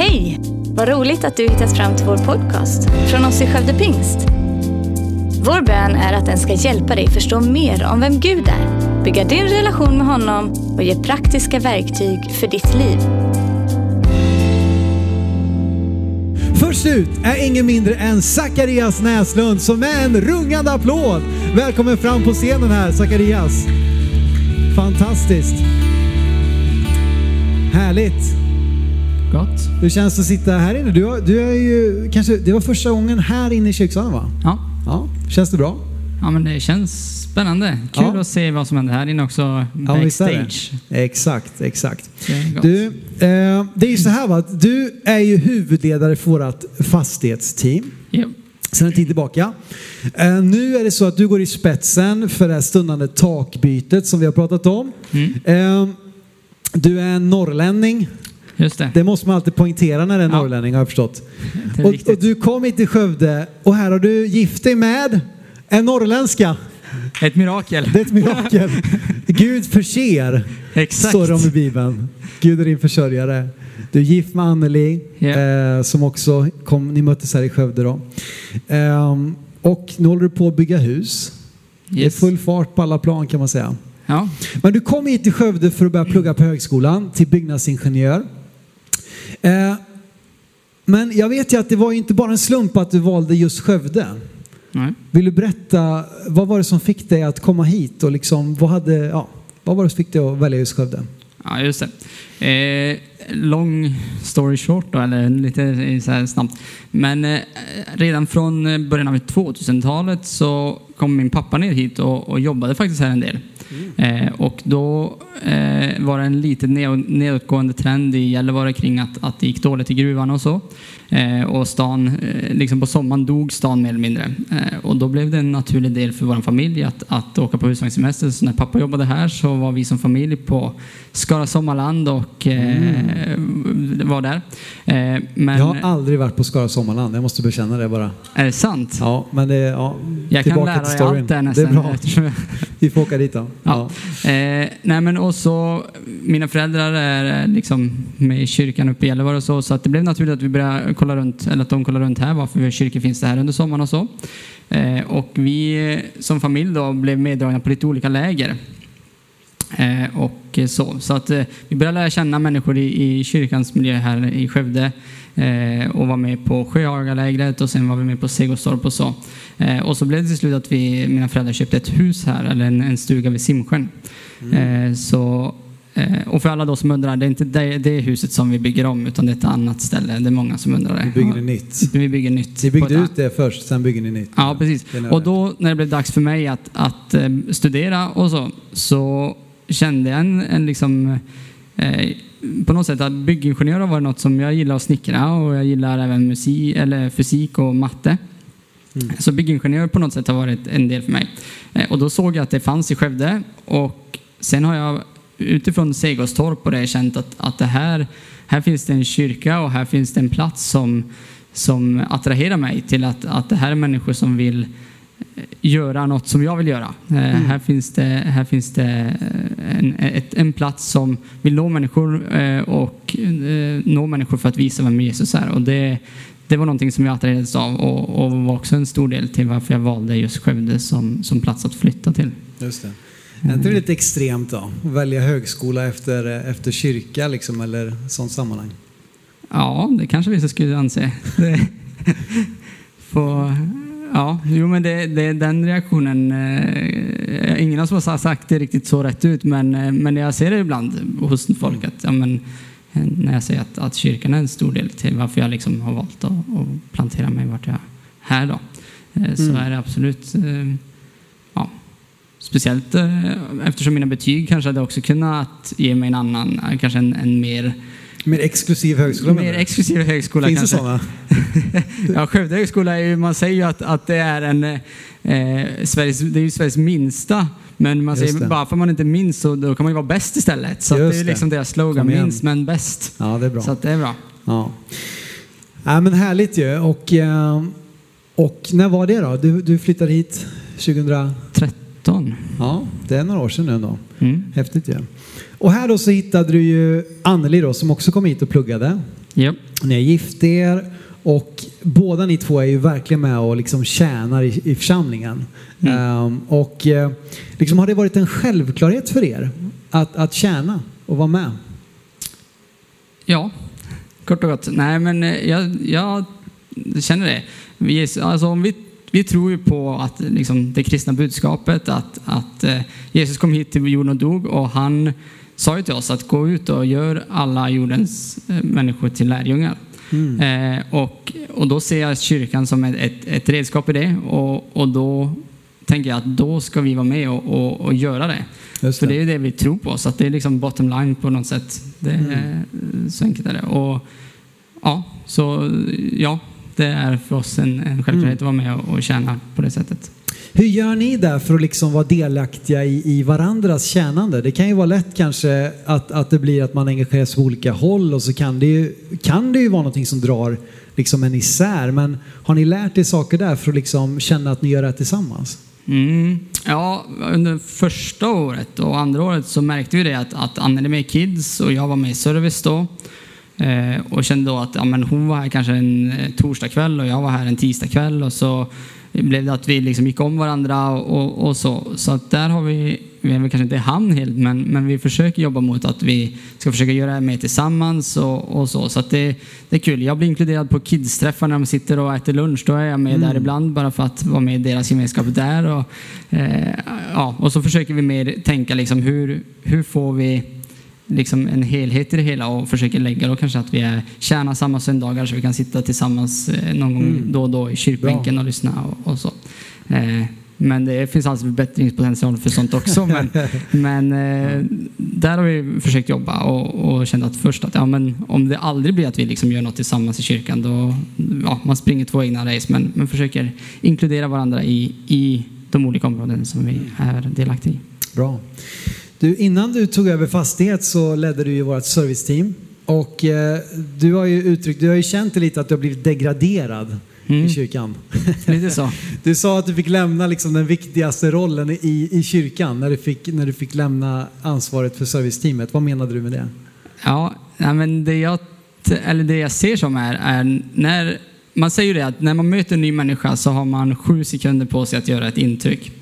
Hej! Vad roligt att du hittat fram till vår podcast från oss i Skövde Pingst. Vår bön är att den ska hjälpa dig förstå mer om vem Gud är, bygga din relation med honom och ge praktiska verktyg för ditt liv. Först ut är ingen mindre än Zacharias Näslund som är en rungande applåd. Välkommen fram på scenen här Zacharias. Fantastiskt. Härligt. Gott. Hur känns det att sitta här inne? Du, har- du är ju kanske, det var första gången här inne i kyrksalen va? Ja. Ja, känns det bra? ja, men det känns spännande. Kul Ja. att se vad som händer här inne också Ja, backstage. Exakt, exakt. Det. Du, eh, det är ju så här va, att du är ju huvudledare för vårt fastighetsteam. Ja. Sedan en tid tillbaka. Eh, nu är det så att du går i spetsen för det här stundande takbytet som vi har pratat om. Mm. Eh, du är en norrlänning. Just det. Det måste man alltid poängtera när det är en Ja. norrlänning har jag förstått. Och, och du kom hit till Skövde och här har du gift dig med en norrländska. Ett mirakel. Det är ett mirakel. Gud förser, Exakt. står det om i Bibeln. Gud är din försörjare. Du är gift med Anneli Ja. eh, som också kom, ni möttes här i Skövde då. Ehm, och nu håller du på att bygga hus. Det är Yes. full fart på alla plan kan man säga. Ja. Men du kom hit till Skövde för att börja plugga på högskolan till byggnadsingenjör. Eh, men jag vet ju att det var ju inte bara en slump att du valde just Skövde. Nej. Vill du berätta, vad var det som fick dig att komma hit och liksom, vad, hade, ja, vad var det som fick dig att välja just Skövde? Ja, just det. Eh, long story short då, eller lite så här snabbt. Men eh, redan från eh, början av 2000-talet så kom min pappa ner hit och, och jobbade faktiskt här en del. Eh, och då eh, var det en lite ned- nedåtgående trend i Gällivare kring att, att det gick dåligt i gruvan och så. Eh, och stan, eh, liksom på sommaren dog stan mer eller mindre. Och då blev det en naturlig del för vår familj att, att åka på husvagnssemester. Så när pappa jobbade här så var vi som familj på Skara Sommarland och eh, var där. Eh, men Jag har aldrig varit på Skara Sommarland, jag måste bekänna det bara. är det sant? Ja, men det, ja, Jag kan tillbaka lära dig allt där Det nästan. är bra, jag- vi får åka dit då. Ja. Eh, nej men och så, mina föräldrar är eh, liksom med i kyrkan uppe i Gällivare och så, så att det blev naturligt att vi började kolla runt, eller att de kollar runt här, varför kyrkor finns det här under sommaren och så. Eh, och vi eh, som familj då blev meddragna på lite olika läger. Eh, och så. Så att eh, vi började lära känna människor i, i kyrkans miljö här i Skövde eh, och var med på Sjöhagalägret och sen var vi med på Segostorp och så. Och så blev det till slut att vi, mina föräldrar köpte ett hus här, eller en, en stuga vid Simsjön. Eh, så, och för alla då som undrar, det är inte det, det huset som vi bygger om utan det är ett annat ställe. Det är många som undrar det. Vi bygger det nytt. Vi bygger nytt. Ni byggde ut det först, sen bygger ni nytt. Ja, precis. Och då när det blev dags för mig att, att studera och så, så kände en, en liksom, eh, på något sätt att byggingenjör var något som jag gillar att snickra och jag gillar även musik, eller fysik och matte. Mm. Så byggingenjör på något sätt har varit en del för mig. Eh, och då såg jag att det fanns i Skövde och sen har jag utifrån Segostorp och det känt att, att det här, här finns det en kyrka och här finns det en plats som, som attraherar mig till att, att det här är människor som vill göra något som jag vill göra. Eh, Här finns det, här finns det eh, en, ett, en plats som vill nå människor eh, och eh, nå människor för att visa vem Jesus är. Och det, det var någonting som jag attraherades av och, och var också en stor del till varför jag valde just Skövde som, som plats att flytta till. Just det. Är inte det lite extremt då? Att välja högskola efter, efter kyrka liksom, eller sånt sammanhang? Ja, det kanske vissa skulle anse. Det, på, ja, jo men det, det, den reaktionen, eh, ingen oss har sagt det riktigt så rätt ut, men, eh, men jag ser det ibland hos folk att, ja, men, eh, när jag säger att, att kyrkan är en stor del till varför jag liksom har valt att, att plantera mig vart jag är här då, eh, så Mm. är det absolut eh, ja, Speciellt eftersom mina betyg kanske hade också kunnat ge mig en annan, kanske en, en mer, Mer exklusiv högskola mer exklusiv högskola Finns kanske. det sådana? Ja, Skövde högskola är ju, man säger ju att, att det är en, eh, Sveriges, det är ju Sveriges minsta, men man Just säger det. bara för att man inte är minst så då kan man ju vara bäst istället. Så det är det. liksom deras slogan, minst men bäst. Ja, det är bra. Så det är bra. Ja. ja, men härligt ju. Och, eh, och när var det då? Du, du flyttade hit 2000? 13. Ja, det är några år sedan nu då. Mm. Häftigt ju. Och här då så hittade du ju Anneli då som också kom hit och pluggade. Japp. Ni har gift er och båda ni två är ju verkligen med och liksom tjänar i, i församlingen. Mm. Ehm, och eh, liksom har det varit en självklarhet för er att, att tjäna och vara med? Ja, kort och gott. Nej, men eh, jag, jag känner det. Vi, alltså, om vi, vi tror ju på att liksom, det kristna budskapet, att, att eh, Jesus kom hit till jorden och dog och han sa ju till oss att gå ut och gör alla jordens eh, människor till lärjungar. Mm. Eh, och, och då ser jag kyrkan som ett, ett, ett redskap i det och, och då tänker jag att då ska vi vara med och, och, och göra det. Just För det. det är ju det vi tror på, så att det är liksom bottom line på något sätt. Det Mm. Så enkelt är det. Och, ja, så ja, det är för oss en, en självklarhet Mm. att vara med och, och tjäna på det sättet. Hur gör ni där för att liksom vara delaktiga i, i varandras tjänande? Det kan ju vara lätt kanske att, att det blir att man engagerar sig på olika håll och så kan det ju, kan det ju vara någonting som drar liksom en isär. Men har ni lärt er saker där för att liksom känna att ni gör det här tillsammans? Mm. Ja, under första året och andra året så märkte vi det att, att Anneli är med i Kids och jag var med i Service då. Eh, och kände då att ja, men hon var här kanske en eh, torsdagkväll och jag var här en tisdagkväll och så blev det att vi liksom gick om varandra och, och, så. Så att där har vi, vi är väl kanske inte i hamn helt, men, men vi försöker jobba mot att vi ska försöka göra det mer tillsammans och, och så. Så att det, det är kul. Jag blir inkluderad på Kids-träffar när de sitter och äter lunch. Då är jag med där ibland bara för att vara med i deras gemenskap där. Och, eh, ja, och så försöker vi mer tänka liksom hur, hur får vi liksom en helhet i det hela och försöker lägga då kanske att vi är, tjänar samma söndagar så vi kan sitta tillsammans eh, någon gång Mm. då och då i kyrkbänken och lyssna och, och så. Eh, men det finns alltid förbättringspotential för sånt också. Men, men eh, där har vi försökt jobba och, och kände att först att ja, men om det aldrig blir att vi liksom gör något tillsammans i kyrkan då, ja, man springer två egna race men, men försöker inkludera varandra i, i de olika områden som vi är delaktiga i. Bra. Du, innan du tog över fastighet så ledde du ju vårt serviceteam. Och eh, du har ju uttryckt, du har ju känt lite att du har blivit degraderad Mm. i kyrkan. Lite så. Du sa att du fick lämna liksom den viktigaste rollen i, i kyrkan när du, fick, när du fick lämna ansvaret för serviceteamet. Vad menade du med det? Ja, men det jag, eller det jag ser som är, är när man säger ju det att när man möter en ny människa så har man sju sekunder på sig att göra ett intryck.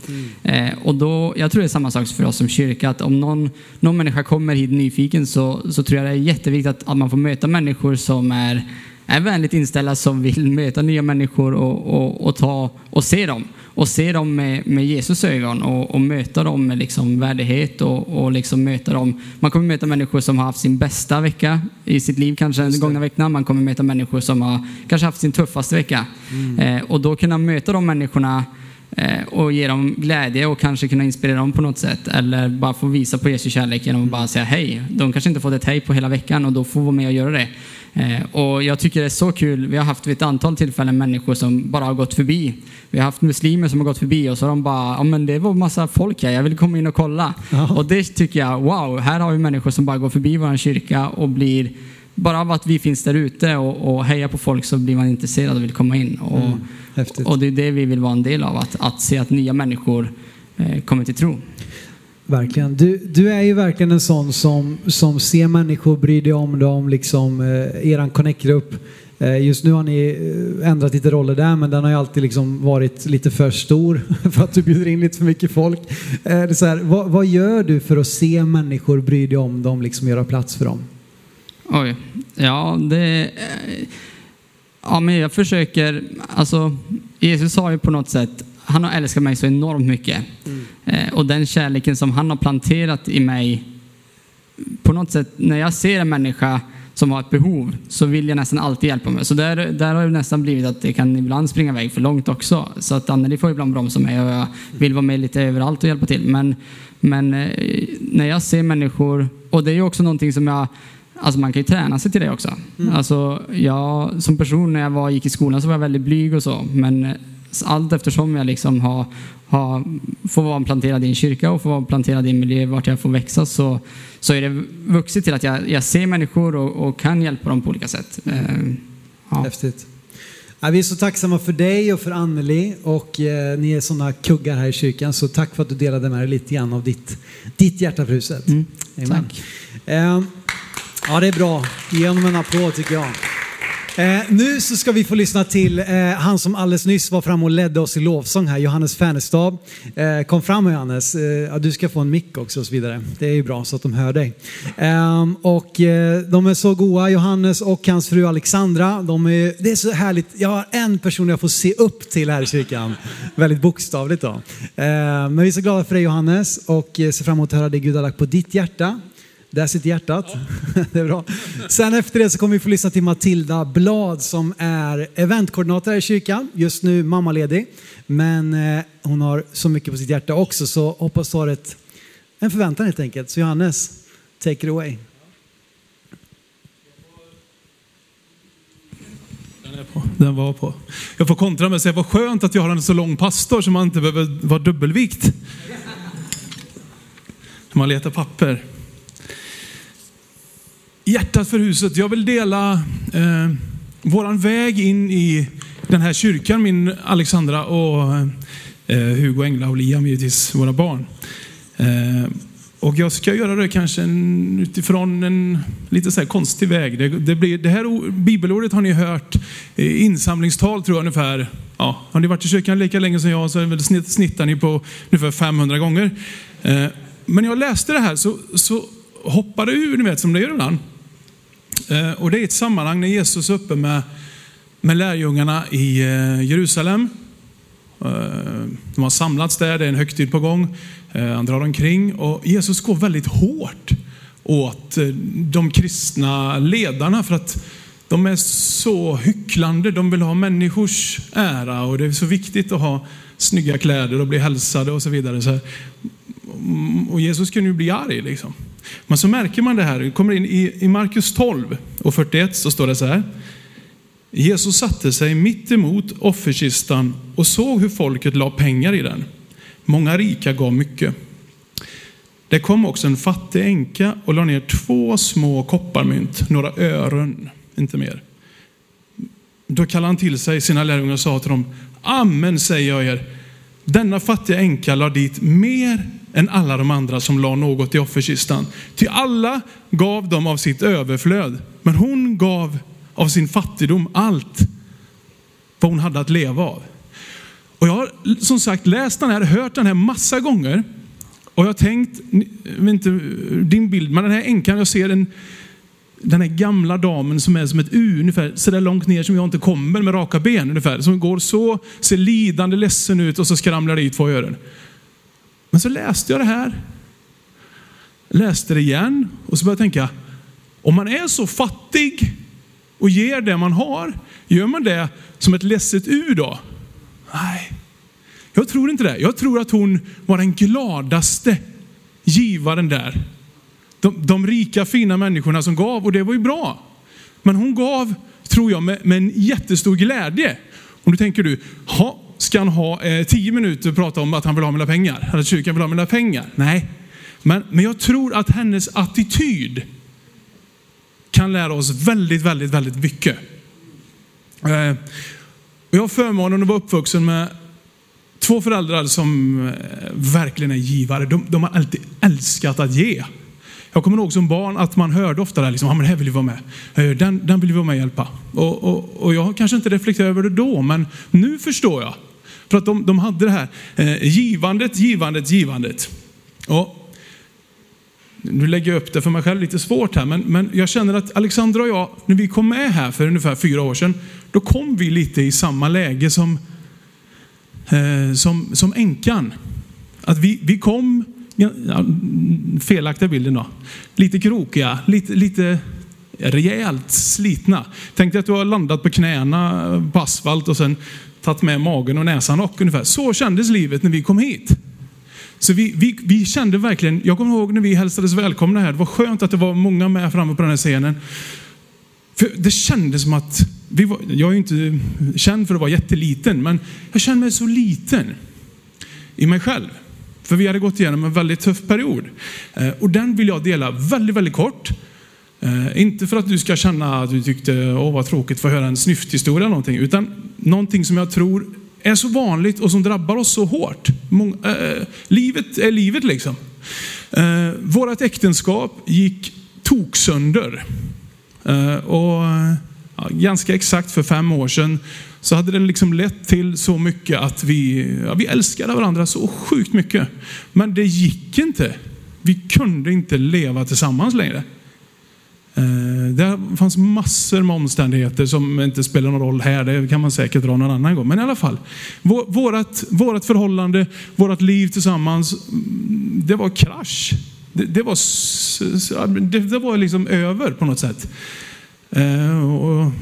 Eh, och då, jag tror det är samma sak för oss som kyrka, att om någon, någon människa kommer hit nyfiken så, så tror jag det är jätteviktigt att, att man får möta människor som är, är vänligt inställda, som vill möta nya människor och, och, och, ta, och se dem. Och se dem med, med Jesus ögon och, och möta dem med liksom värdighet och, och liksom möta dem. Man kommer möta människor som har haft sin bästa vecka i sitt liv kanske den gångna veckan. Man kommer möta människor som har kanske haft sin tuffaste vecka. Eh, och då kunna möta de människorna och ge dem glädje och kanske kunna inspirera dem på något sätt. Eller bara få visa på Jesu kärlek genom att bara säga hej. De kanske inte fått ett hej på hela veckan och då får vara med och göra det. Eh, och jag tycker det är så kul. Vi har haft vid ett antal tillfällen människor som bara har gått förbi. Vi har haft muslimer som har gått förbi och så har de bara, ja men det var massa folk här, jag vill komma in och kolla. Ja. Och det tycker jag, wow, här har vi människor som bara går förbi vår kyrka och blir, bara av att vi finns där ute och, och hejar på folk så blir man intresserad och vill komma in. Och, Mm, och det är det vi vill vara en del av, att, att se att nya människor eh, kommer till tro. Verkligen. Du, du är ju verkligen en sån som, som ser människor, bryr dig om dem, liksom eh, eran connect-grupp. Eh, just nu har ni eh, ändrat lite roller där, men den har ju alltid liksom varit lite för stor för att du bjuder in lite för mycket folk. Eh, det är så här, vad, vad gör du för att se människor, bry dig om dem, liksom göra plats för dem? Oj, ja det... eh, Ja men jag försöker, alltså Jesus har ju på något sätt, han har älskat mig så enormt mycket. Eh, och den kärleken som han har planterat i mig, på något sätt, när jag ser en människa som har ett behov så vill jag nästan alltid hjälpa mig. Så där, där har det nästan blivit att det kan ibland springa iväg för långt också. Så att Anneli får ibland bromsa mig och jag vill vara med lite överallt och hjälpa till. Men, men eh, när jag ser människor, och det är ju också någonting som jag Alltså man kan ju träna sig till det också. Alltså jag, som person när jag var, gick i skolan så var jag väldigt blyg och så. Men allt eftersom jag liksom har, har, får vara planterad i en kyrka och får vara planterad i en miljö vart jag får växa så, så är det vuxit till att jag, jag ser människor och, och kan hjälpa dem på olika sätt. Eh, ja. Häftigt. Ja, vi är så tacksamma för dig och för Anneli och eh, ni är sådana kuggar här i kyrkan så tack för att du delade med dig lite grann av ditt, ditt hjärta för huset. Mm, tack. Eh, Ja, det är bra. Ge honom en applåd tycker jag. Eh, nu så ska vi få lyssna till eh, han som alldeles nyss var fram och ledde oss i lovsång här, Johannes Färnestab. Eh, kom fram Johannes, eh, ja, du ska få en mick också och så vidare. Det är ju bra så att de hör dig. Ehm, och eh, de är så goa, Johannes och hans fru Alexandra. De är, det är så härligt, jag har en person jag får se upp till här i kyrkan. Väldigt bokstavligt då. Ehm, men vi är så glada för dig Johannes och eh, ser fram emot att höra det Gud har lagt på ditt hjärta. Där sitter hjärtat. Ja. det är bra. Sen efter det så kommer vi få lyssna till Matilda Blad som är eventkoordinator här i kyrkan. Just nu mammaledig. Men eh, hon har så mycket på sitt hjärta också så hoppas du har ett, en förväntan helt enkelt. Så Johannes, take it away. Den. Den var på. Jag får kontra med att säga vad skönt att jag har en så lång pastor så man inte behöver vara dubbelvikt. När man letar papper hjärtat för huset. Jag vill dela eh, våran väg in i den här kyrkan, min Alexandra och eh, Hugo, Engla och Liam, givetvis våra barn. Eh, och jag ska göra det kanske en, utifrån en lite så här konstig väg. Det, det, blir, det här bibelordet har ni hört i insamlingstal tror jag ungefär. Ja, har ni varit i kyrkan lika länge som jag så väl snitt, snittar ni på ungefär 500 gånger. Eh, men när jag läste det här så, så hoppade ur, ni vet som det gör ibland. Eh, och det är ett sammanhang när Jesus är uppe med, med lärjungarna i eh, Jerusalem. Eh, de har samlats där, det är en högtid på gång. Han drar omkring och Jesus går väldigt hårt åt de kristna ledarna för att de är så hycklande. De vill ha människors ära och det är så viktigt att ha snygga kläder och bli hälsade och så vidare. Och Jesus kunde ju bli arg liksom. Men så märker man det här, det kommer in i, Markus 12 och 41 så står det så här. Jesus satte sig mitt emot offerkistan och såg hur folket la pengar i den. Många rika gav mycket. Det kom också en fattig änka och la ner två små kopparmynt, några ören, inte mer. Då kallade han till sig sina lärjungar och sa till dem, Amen säger jag er, denna fattiga änka la dit mer än alla de andra som la något i offerkistan. Ty alla gav dem av sitt överflöd, men hon gav av sin fattigdom allt vad hon hade att leva av. Och jag har som sagt läst den här, hört den här massa gånger. Och jag har tänkt, inte din bild, men den här änkan, jag ser en, den här gamla damen som är som ett U, ungefär så där långt ner som jag inte kommer med raka ben ungefär. Som går så, ser lidande ledsen ut och så skramlar det i två öron. Men så läste jag det här, läste det igen och så började jag tänka, om man är så fattig och ger det man har, gör man det som ett ledset U då? Nej, jag tror inte det. Jag tror att hon var den gladaste givaren där. De, de rika fina människorna som gav och det var ju bra. Men hon gav, tror jag, med, med en jättestor glädje. Och då tänker du, ha, ska han ha eh, tio minuter och prata om att han vill ha mina pengar? Eller att kyrkan vill ha mina pengar? Nej. Men, men jag tror att hennes attityd kan lära oss väldigt, väldigt, väldigt mycket. Eh, jag har förmånen att vara uppvuxen med två föräldrar som eh, verkligen är givare. De, de har alltid älskat att ge. Jag kommer ihåg som barn att man hörde ofta där, liksom, ah, men här vill vi vara med. Eh, den, den vill vi vara med och hjälpa. Och, och, och jag har kanske inte reflekterat över det då, men nu förstår jag. För att de, de hade det här eh, givandet, givandet, givandet. Och nu lägger jag upp det för mig själv lite svårt här, men, men jag känner att Alexandra och jag, när vi kom med här för ungefär fyra år sedan, då kom vi lite i samma läge som, eh, som, som änkan. Att vi, vi kom, ja, felaktiga bilden då, lite krokiga, lite, lite rejält slitna. Tänk dig att du har landat på knäna på asfalt och sen tagit med magen och näsan och ungefär. Så kändes livet när vi kom hit. Så vi, vi, vi kände verkligen, jag kommer ihåg när vi hälsades välkomna här, det var skönt att det var många med framme på den här scenen. För det kändes som att, vi var, jag är ju inte känd för att vara jätteliten, men jag kände mig så liten i mig själv. För vi hade gått igenom en väldigt tuff period. Eh, och den vill jag dela väldigt, väldigt kort. Eh, inte för att du ska känna att du tyckte, åh vad tråkigt att få höra en snyfthistoria eller någonting, utan någonting som jag tror är så vanligt och som drabbar oss så hårt. Mång, äh, livet är livet liksom. Äh, vårat äktenskap gick toksönder. Äh, och ja, ganska exakt för fem år sedan så hade det liksom lett till så mycket att vi, ja, vi älskade varandra så sjukt mycket. Men det gick inte. Vi kunde inte leva tillsammans längre. Eh, det fanns massor med omständigheter som inte spelar någon roll här. Det kan man säkert dra någon annan gång. Men i alla fall, vårat, vårat förhållande, vårat liv tillsammans, mm, det var krasch. Det, det var, det, det, var liksom över på något sätt. Eh, och,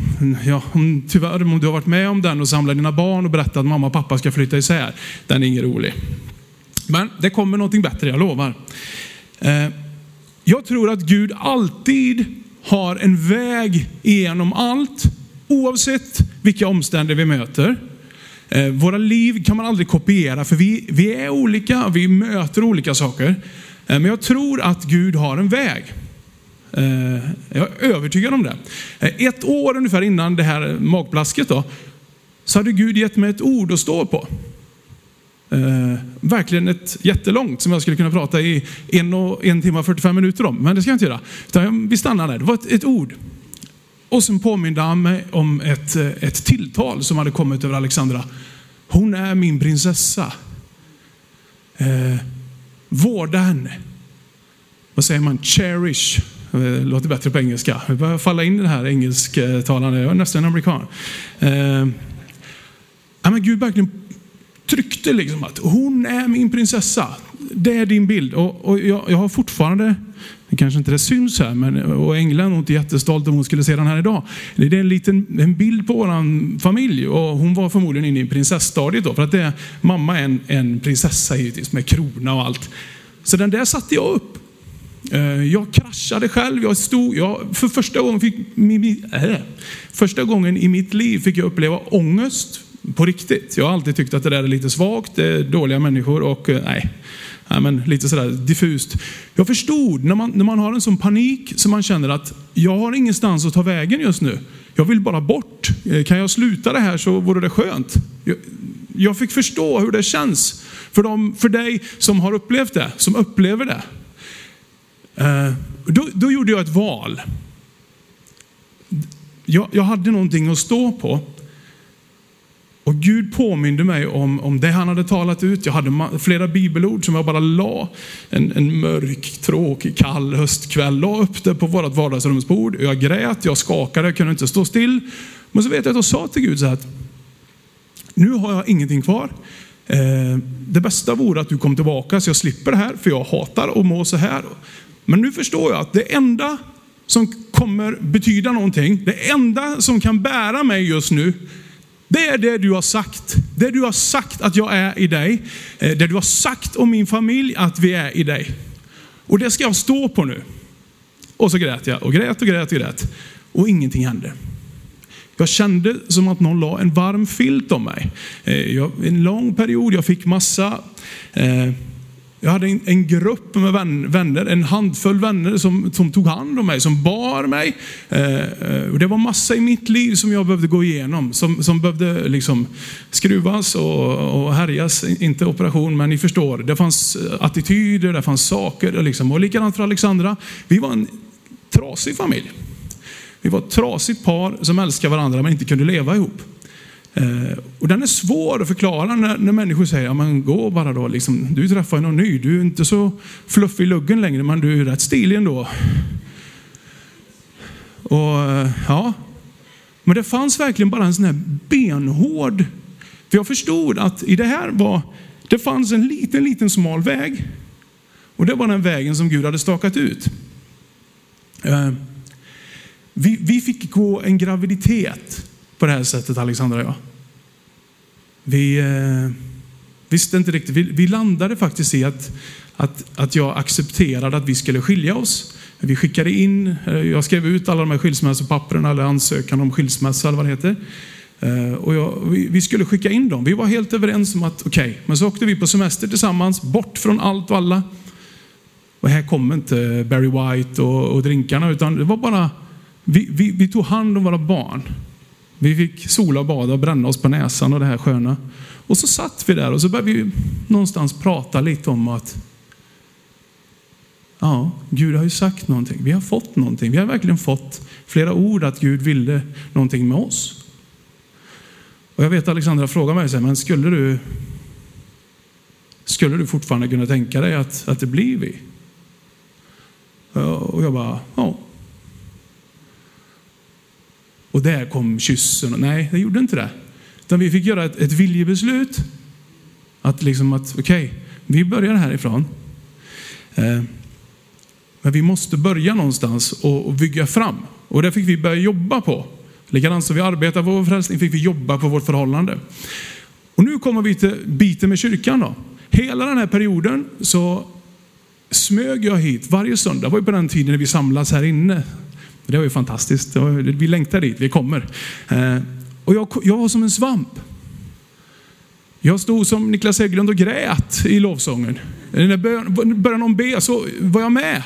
ja, om, tyvärr, om du har varit med om den och samlat dina barn och berättat att mamma och pappa ska flytta isär, den är ingen rolig. Men det kommer någonting bättre, jag lovar. Eh, jag tror att Gud alltid har en väg igenom allt, oavsett vilka omständigheter vi möter. Eh, våra liv kan man aldrig kopiera, för vi, vi är olika, vi möter olika saker. Eh, men jag tror att Gud har en väg. Eh, jag är övertygad om det. Eh, ett år ungefär innan det här magplasket då, så hade Gud gett mig ett ord att stå på. Eh, verkligen ett jättelångt som jag skulle kunna prata i en, och, en timme och 45 minuter om. Men det ska jag inte göra. Utan vi stannar där. Det var ett, ett ord. Och sen påminde han mig om ett, eh, ett tilltal som hade kommit över Alexandra. Hon är min prinsessa. Eh, vårda henne. Vad säger man? Cherish. Det låter bättre på engelska. Vi börjar falla in i det här engelsktalande. Jag är nästan amerikan. Eh, men Gud verkligen tryckte liksom att hon är min prinsessa. Det är din bild. Och, och jag, jag, har fortfarande, det kanske inte det syns här, men, och England är inte jättestolt om hon skulle se den här idag. Det är en liten en bild på vår familj och hon var förmodligen inne i prinsessstadiet då. För att det, mamma är en, en prinsessa givetvis med krona och allt. Så den där satte jag upp. Eh, jag kraschade själv. Jag stod, jag, för första gången, fick, äh, äh, första gången i mitt liv fick jag uppleva ångest på riktigt. Jag har alltid tyckt att det där är lite svagt, det är dåliga människor och eh, nej, nej men lite sådär diffust. Jag förstod när man, när man har en sån panik så man känner att jag har ingenstans att ta vägen just nu. Jag vill bara bort. Eh, kan jag sluta det här så vore det skönt. Jag, jag fick förstå hur det känns för, dem, för dig som har upplevt det, som upplever det. Eh, då, då, gjorde jag ett val. Jag, jag hade någonting att stå på. Och Gud påminde mig om, om det han hade talat ut. Jag hade flera bibelord som jag bara la en, en mörk, tråkig, kall höstkväll. La upp det på vårt vardagsrumsbord. Jag grät, jag skakade, jag kunde inte stå still. Men så vet jag att jag sa till Gud så här nu har jag ingenting kvar. Eh, det bästa vore att du kom tillbaka så jag slipper det här, för jag hatar att må så här. Men nu förstår jag att det enda som kommer betyda någonting, det enda som kan bära mig just nu, det är det du har sagt. Det du har sagt att jag är i dig. Eh, det du har sagt om min familj att vi är i dig. Och det ska jag stå på nu. Och så grät jag och grät och grät och grät. Och ingenting hände. Jag kände som att någon la en varm filt om mig. Eh, jag, en lång period, jag fick massa eh, jag hade en, en grupp med vänner, en handfull vänner som, som tog hand om mig, som bar mig. Eh, eh, och det var massa i mitt liv som jag behövde gå igenom, som, som behövde liksom skruvas och, och härjas. Inte operation, men ni förstår. Det fanns attityder, det fanns saker. Liksom. Och likadant för Alexandra. Vi var en trasig familj. Vi var ett trasigt par som älskade varandra men inte kunde leva ihop. Eh, och den är svår att förklara när, när människor säger, ja, men gå bara då, liksom, du träffar någon ny, du är inte så fluffig i luggen längre, men du är rätt stilig ändå. Och eh, ja, men det fanns verkligen bara en sån här benhård, för jag förstod att i det här var, det fanns en liten, liten smal väg. Och det var den vägen som Gud hade stakat ut. Eh, vi, vi fick gå en graviditet på det här sättet, Alexandra och jag. Vi eh, visste inte riktigt. Vi, vi, landade faktiskt i att, att, att jag accepterade att vi skulle skilja oss. Vi skickade in, eh, jag skrev ut alla de här skilsmässopapperna, eller ansökan om skilsmässa eller vad det heter. Eh, och jag, vi, vi, skulle skicka in dem. Vi var helt överens om att okej, okay. men så åkte vi på semester tillsammans, bort från allt och alla. Och här kom inte Barry White och, och drinkarna, utan det var bara, vi, vi, vi tog hand om våra barn. Vi fick sola och bada och bränna oss på näsan och det här sköna. Och så satt vi där och så började vi någonstans prata lite om att Ja, Gud har ju sagt någonting. Vi har fått någonting. Vi har verkligen fått flera ord att Gud ville någonting med oss. Och jag vet att Alexandra frågade mig, så här, men skulle du, skulle du fortfarande kunna tänka dig att, att det blir vi? Och jag bara, ja. Och där kom kyssen. Nej, det gjorde inte det. Utan vi fick göra ett, ett viljebeslut. Att liksom att, okej, okay, vi börjar härifrån. Eh, men vi måste börja någonstans och, och bygga fram. Och det fick vi börja jobba på. Likadant som vi arbetar på vår frälsning fick vi jobba på vårt förhållande. Och nu kommer vi till biten med kyrkan då. Hela den här perioden så smög jag hit varje söndag. Det var ju på den tiden när vi samlas här inne. Det var ju fantastiskt. Vi längtar dit, vi kommer. Eh, och jag, jag var som en svamp. Jag stod som Niklas Hägglund och grät i lovsången. När början om be så var jag med.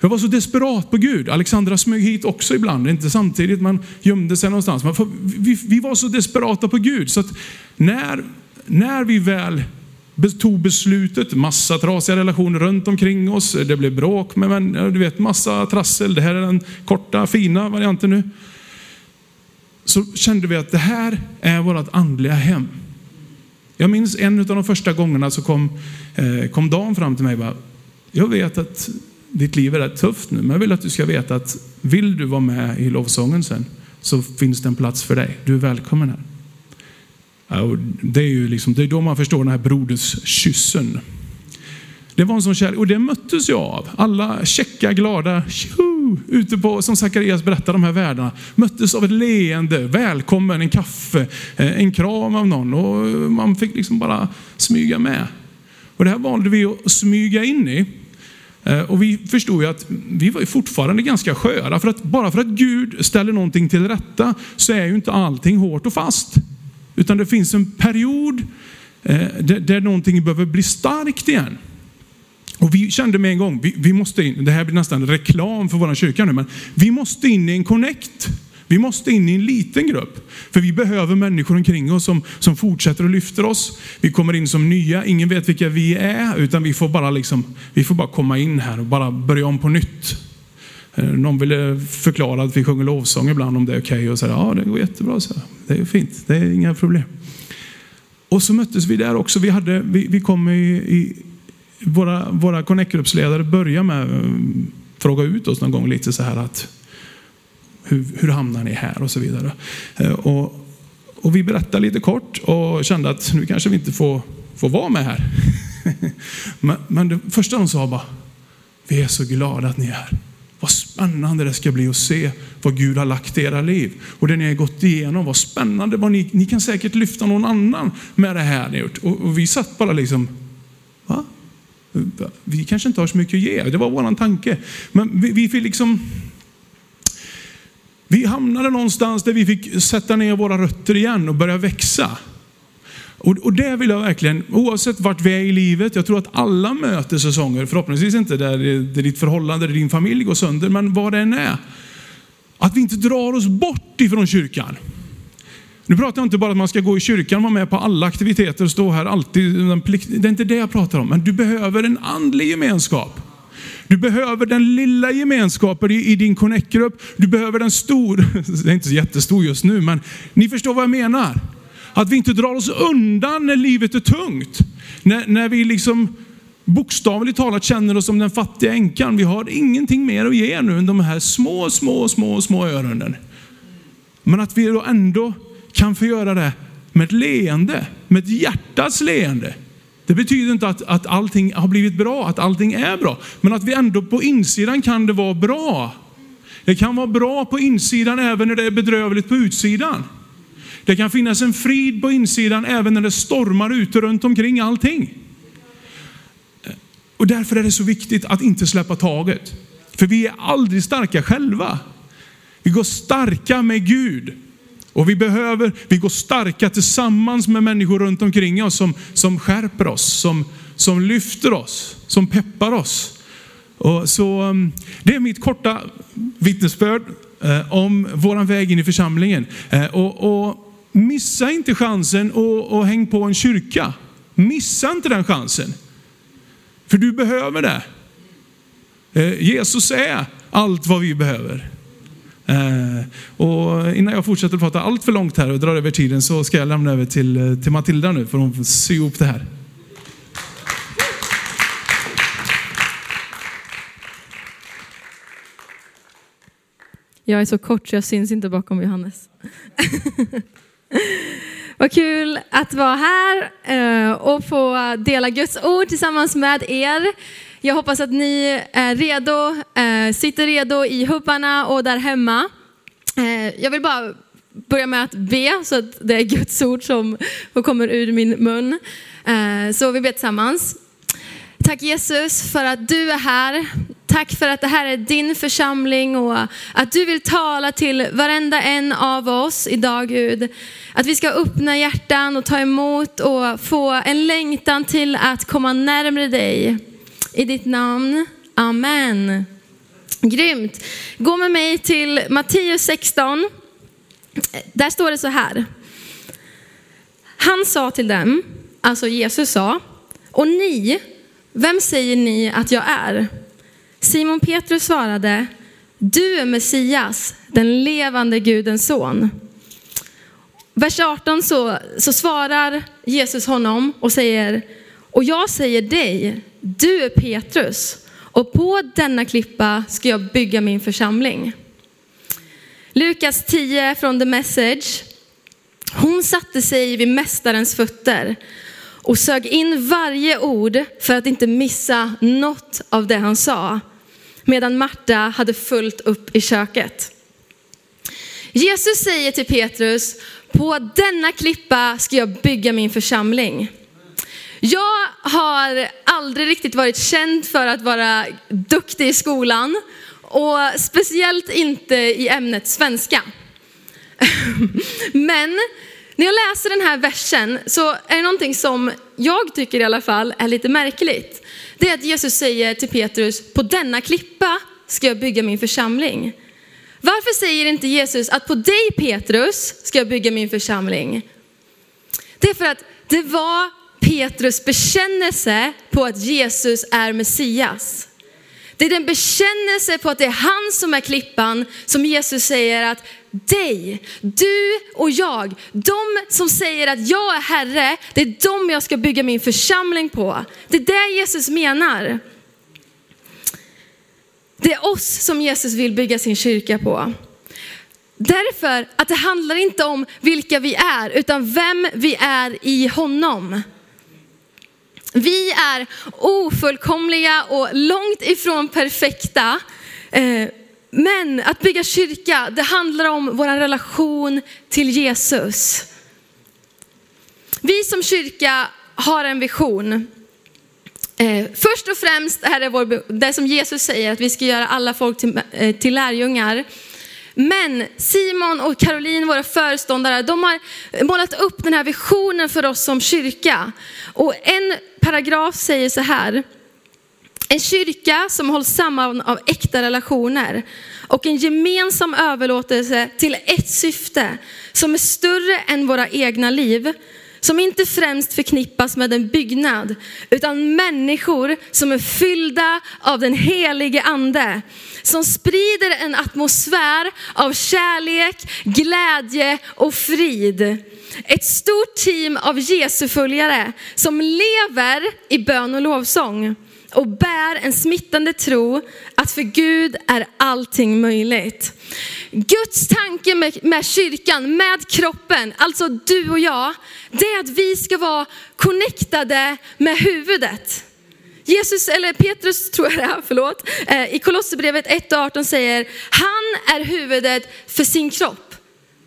Jag var så desperat på Gud. Alexandra smög hit också ibland, inte samtidigt, man gömde sig någonstans. vi, vi var så desperata på Gud så att när, när vi väl tog beslutet, massa trasiga relationer runt omkring oss, det blev bråk, med vänner, du vet massa trassel, det här är den korta fina varianten nu. Så kände vi att det här är vårt andliga hem. Jag minns en av de första gångerna så kom, eh, kom Dan fram till mig och bara, jag vet att ditt liv är rätt tufft nu, men jag vill att du ska veta att vill du vara med i lovsången sen så finns det en plats för dig. Du är välkommen här. Det är ju liksom, det är då man förstår den här broderskyssen. Det var en sån kärlek och det möttes jag av. Alla checka, glada, tju, ute på, som Zacharias berättar, de här världarna, möttes av ett leende, välkommen, en kaffe, eh, en kram av någon och man fick liksom bara smyga med. Och det här valde vi att smyga in i. Eh, och vi förstod ju att vi var fortfarande ganska sköra, för att bara för att Gud ställer någonting till rätta så är ju inte allting hårt och fast. Utan det finns en period eh, där någonting behöver bli starkt igen. Och vi kände med en gång, vi, vi måste in, det här blir nästan reklam för vår kyrka nu, men vi måste in i en connect. Vi måste in i en liten grupp. För vi behöver människor omkring oss som, som fortsätter och lyfter oss. Vi kommer in som nya, ingen vet vilka vi är, utan vi får bara, liksom, vi får bara komma in här och bara börja om på nytt. Eh, någon ville förklara att vi sjunger lovsång ibland om det är okej okay och säga ja det går jättebra. Så det är fint, det är inga problem. Och så möttes vi där också. Vi, hade, vi, vi kom i, i våra, våra connect-gruppsledare började med att fråga ut oss någon gång lite så här att hur, hur hamnar ni här och så vidare. Eh, och, och vi berättade lite kort och kände att nu kanske vi inte får, får vara med här. men, men det första de sa var, vi är så glada att ni är här. Spännande det ska bli att se vad Gud har lagt i era liv. Och det ni har gått igenom, vad spännande. Vad ni, ni kan säkert lyfta någon annan med det här ni gjort. Och, och vi satt bara liksom, va? Vi kanske inte har så mycket att ge. Det var vår tanke. Men vi, vi fick liksom vi hamnade någonstans där vi fick sätta ner våra rötter igen och börja växa. Och, och det vill jag verkligen, oavsett vart vi är i livet, jag tror att alla möter säsonger, förhoppningsvis inte där, eh, där ditt förhållande, där din familj går sönder, men vad det än är. Att vi inte drar oss bort ifrån kyrkan. Nu pratar jag inte bara om att man ska gå i kyrkan och vara med på alla aktiviteter och stå här alltid. Det är inte det jag pratar om, men du behöver en andlig gemenskap. Du behöver den lilla gemenskapen i, i din connect-grupp. Du behöver den stor, det är inte så jättestor just nu, men ni förstår vad jag menar. Att vi inte drar oss undan när livet är tungt. När, när vi liksom bokstavligt talat känner oss som den fattiga änkan. Vi har ingenting mer att ge nu än de här små, små, små, små öronen. Men att vi då ändå kan få göra det med ett leende, med ett hjärtats leende. Det betyder inte att, att allting har blivit bra, att allting är bra. Men att vi ändå på insidan kan det vara bra. Det kan vara bra på insidan även när det är bedrövligt på utsidan. Det kan finnas en frid på insidan även när det stormar ute runt omkring allting. Och därför är det så viktigt att inte släppa taget. För vi är aldrig starka själva. Vi går starka med Gud. Och vi behöver, vi går starka tillsammans med människor runt omkring oss som, som skärper oss, som, som lyfter oss, som peppar oss. Och så, um, det är mitt korta vittnesbörd eh, om våran väg in i församlingen. Eh, och, och, missa inte chansen och, och häng på en kyrka. Missa inte den chansen. För du behöver det. Eh, Jesus är allt vad vi behöver. Eh, och innan jag fortsätter prata allt för långt här och drar över tiden så ska jag lämna över till, eh, till Matilda nu för hon får sy ihop det här. Jag är så kort så jag syns inte bakom Johannes. Vad kul att vara här eh, och få dela Guds ord tillsammans med er. Jag hoppas att ni är redo, eh, sitter redo i hubbarna och där hemma. Eh, jag vill bara börja med att be så att det är Guds ord som kommer ur min mun. Så vi ber tillsammans. Tack Jesus för att du är här. Tack för att det här är din församling och att du vill tala till varenda en av oss idag Gud. Att vi ska öppna hjärtan och ta emot och få en längtan till att komma närmare dig. I ditt namn. Amen. Grymt. Gå med mig till Matteus 16. Där står det så här. Han sa till dem, alltså Jesus sa, och ni, vem säger ni att jag är? Simon Petrus svarade, du är Messias, den levande Gudens son. Vers 18 så, så svarar Jesus honom och säger, och jag säger dig, du är Petrus, och på denna klippa ska jag bygga min församling. Lukas 10 från The Message. Hon satte sig vid mästarens fötter och sög in varje ord för att inte missa något av det han sa medan Marta hade fullt upp i köket. Jesus säger till Petrus, på denna klippa ska jag bygga min församling. Jag har aldrig riktigt varit känd för att vara duktig i skolan och speciellt inte i ämnet svenska. Men när jag läser den här versen så är det någonting som jag tycker i alla fall är lite märkligt. Det är att Jesus säger till Petrus, på denna klippa ska jag bygga min församling. Varför säger inte Jesus att på dig Petrus ska jag bygga min församling? Det är för att det var Petrus bekännelse på att Jesus är Messias. Det är den bekännelse på att det är han som är klippan som Jesus säger att dig, du och jag, de som säger att jag är Herre, det är de jag ska bygga min församling på. Det är det Jesus menar. Det är oss som Jesus vill bygga sin kyrka på. Därför att det handlar inte om vilka vi är, utan vem vi är i honom. Vi är ofullkomliga och långt ifrån perfekta. Eh, men att bygga kyrka, det handlar om vår relation till Jesus. Vi som kyrka har en vision. Eh, först och främst är det vår, det som Jesus säger, att vi ska göra alla folk till, eh, till lärjungar. Men Simon och Caroline, våra föreståndare, de har målat upp den här visionen för oss som kyrka. Och en paragraf säger så här. En kyrka som hålls samman av äkta relationer och en gemensam överlåtelse till ett syfte som är större än våra egna liv. Som inte främst förknippas med en byggnad utan människor som är fyllda av den helige ande. Som sprider en atmosfär av kärlek, glädje och frid. Ett stort team av Jesu följare som lever i bön och lovsång och bär en smittande tro att för Gud är allting möjligt. Guds tanke med, med, kyrkan, med kroppen, alltså du och jag, det är att vi ska vara connectade med huvudet. Jesus, eller Petrus tror jag det är, förlåt, eh, i Kolosserbrevet 1 och 18 säger, han är huvudet för sin kropp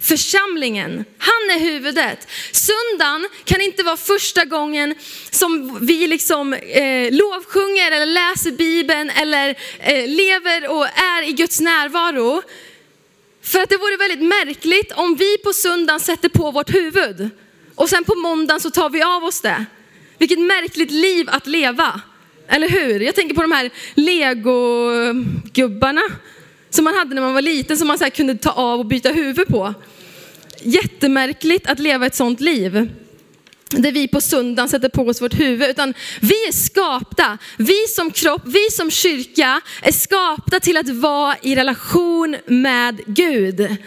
församlingen. Han är huvudet. Söndagen kan inte vara första gången som vi liksom eh, lovsjunger eller läser Bibeln eller eh, lever och är i Guds närvaro. För att det vore väldigt märkligt om vi på söndagen sätter på vårt huvud och sen på måndagen så tar vi av oss det. Vilket märkligt liv att leva. Eller hur? Jag tänker på de här legogubbarna som man hade när man var liten som man så kunde ta av och byta huvud på. Jättemärkligt att leva ett sånt liv. där vi på söndagen sätter på oss vårt huvud, utan vi är skapta, vi som kropp, vi som kyrka är skapta till att vara i relation med Gud.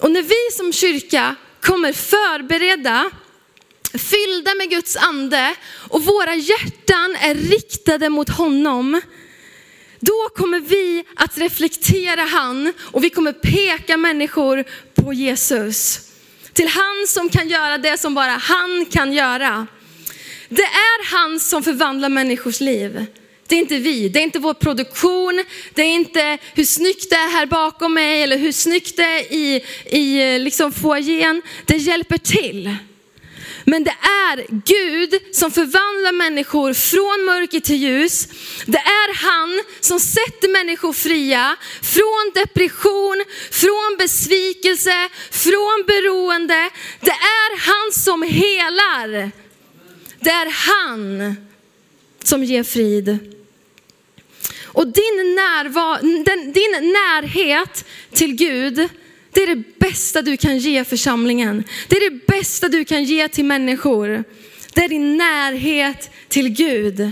Och när vi som kyrka kommer förberedda, fyllda med Guds ande och våra hjärtan är riktade mot honom, då kommer vi att reflektera han och vi kommer peka människor på Jesus. Till han som kan göra det som bara han kan göra. Det är han som förvandlar människors liv. Det är inte vi, det är inte vår produktion, det är inte hur snyggt det är här bakom mig eller hur snyggt det är i, i liksom foajén. Det hjälper till. Men det är Gud som förvandlar människor från mörker till ljus. Det är han som sätter människor fria från depression, från besvikelse, från beroende. Det är han som helar. Det är han som ger frid. Och din, närvaro, din närhet till Gud, det är det bästa du kan ge församlingen. Det är det bästa du kan ge till människor. Det är din närhet till Gud.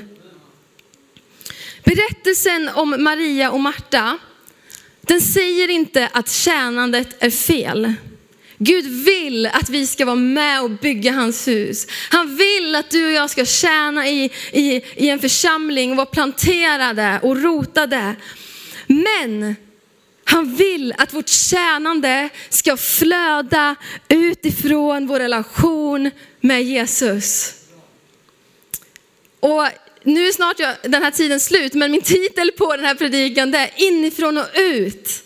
Berättelsen om Maria och Marta, den säger inte att tjänandet är fel. Gud vill att vi ska vara med och bygga hans hus. Han vill att du och jag ska tjäna i, i, i en församling och vara planterade och rotade. Men han vill att vårt tjänande ska flöda utifrån vår relation med Jesus. Och nu är snart den här tiden slut, men min titel på den här predikan är inifrån och ut.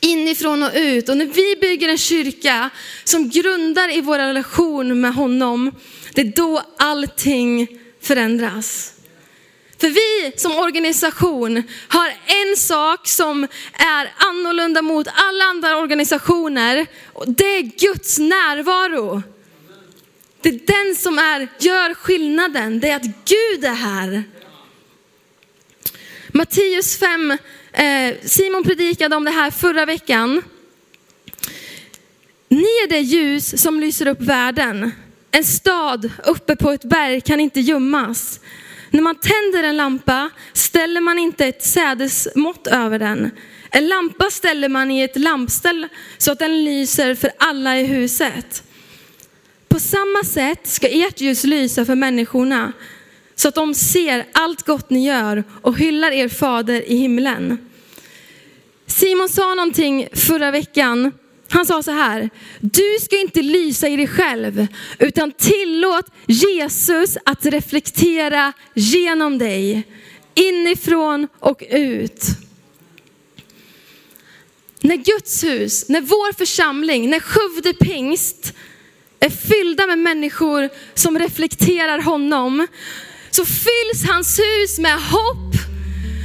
Inifrån och ut. Och när vi bygger en kyrka som grundar i vår relation med honom, det är då allting förändras. För vi som organisation har en sak som är annorlunda mot alla andra organisationer. Och det är Guds närvaro. Det är den som är, gör skillnaden. Det är att Gud är här. Matteus 5, eh, Simon predikade om det här förra veckan. Ni är det ljus som lyser upp världen. En stad uppe på ett berg kan inte gömmas. När man tänder en lampa ställer man inte ett sädesmått över den. En lampa ställer man i ett lampställ så att den lyser för alla i huset. På samma sätt ska ert ljus lysa för människorna så att de ser allt gott ni gör och hyllar er fader i himlen. Simon sa någonting förra veckan han sa så här, du ska inte lysa i dig själv, utan tillåt Jesus att reflektera genom dig, inifrån och ut. När Guds hus, när vår församling, när Skövde pingst är fyllda med människor som reflekterar honom, så fylls hans hus med hopp,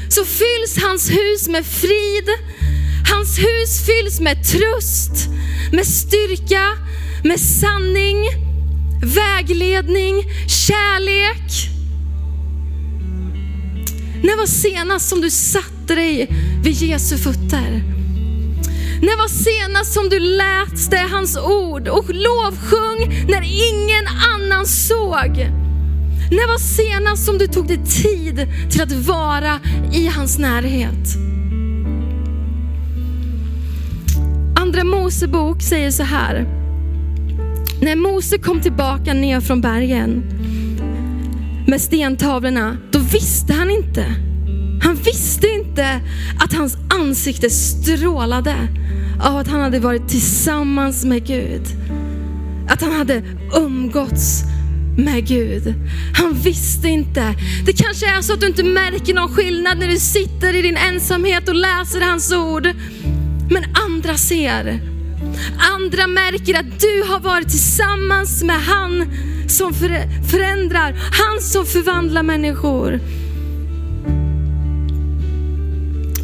så fylls hans hus med frid, Hans hus fylls med tröst, med styrka, med sanning, vägledning, kärlek. När var senast som du satte dig vid Jesu fötter? När var senast som du läste hans ord och lovsjung när ingen annan såg? När var senast som du tog dig tid till att vara i hans närhet? Andra Mosebok säger så här. När Mose kom tillbaka ner från bergen med stentavlorna, då visste han inte. Han visste inte att hans ansikte strålade av att han hade varit tillsammans med Gud. Att han hade umgåtts med Gud. Han visste inte. Det kanske är så att du inte märker någon skillnad när du sitter i din ensamhet och läser hans ord. Men andra ser. Andra märker att du har varit tillsammans med han som förändrar, han som förvandlar människor.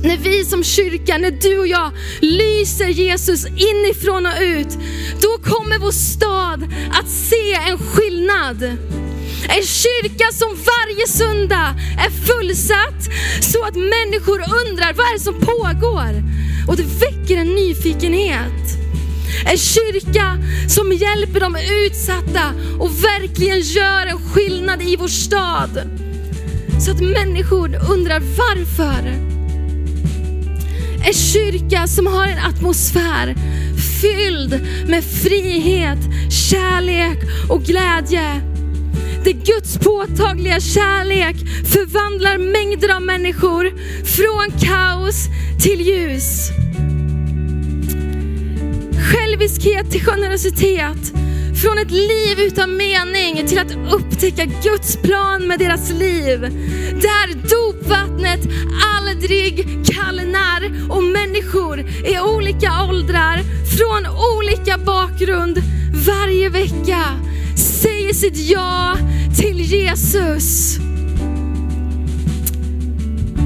När vi som kyrka, när du och jag lyser Jesus inifrån och ut, då kommer vår stad att se en skillnad. En kyrka som varje söndag är fullsatt så att människor undrar vad är det som pågår? Och det väcker en nyfikenhet. En kyrka som hjälper de utsatta och verkligen gör en skillnad i vår stad. Så att människor undrar varför. En kyrka som har en atmosfär fylld med frihet, kärlek och glädje. Där Guds påtagliga kärlek förvandlar mängder av människor från kaos till ljus. Själviskhet till generositet. Från ett liv utan mening till att upptäcka Guds plan med deras liv. Där dopvattnet aldrig kallnar och människor i olika åldrar, från olika bakgrund, varje vecka säger sitt ja till Jesus.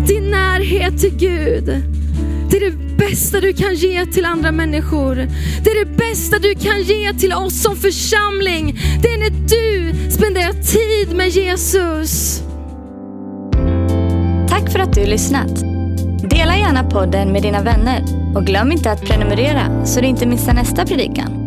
Din närhet till Gud, det är det bästa du kan ge till andra människor. Det är det bästa du kan ge till oss som församling. Det är när du spenderar tid med Jesus. Tack för att du lyssnat. Dela gärna podden med dina vänner och glöm inte att prenumerera så du inte missar nästa predikan.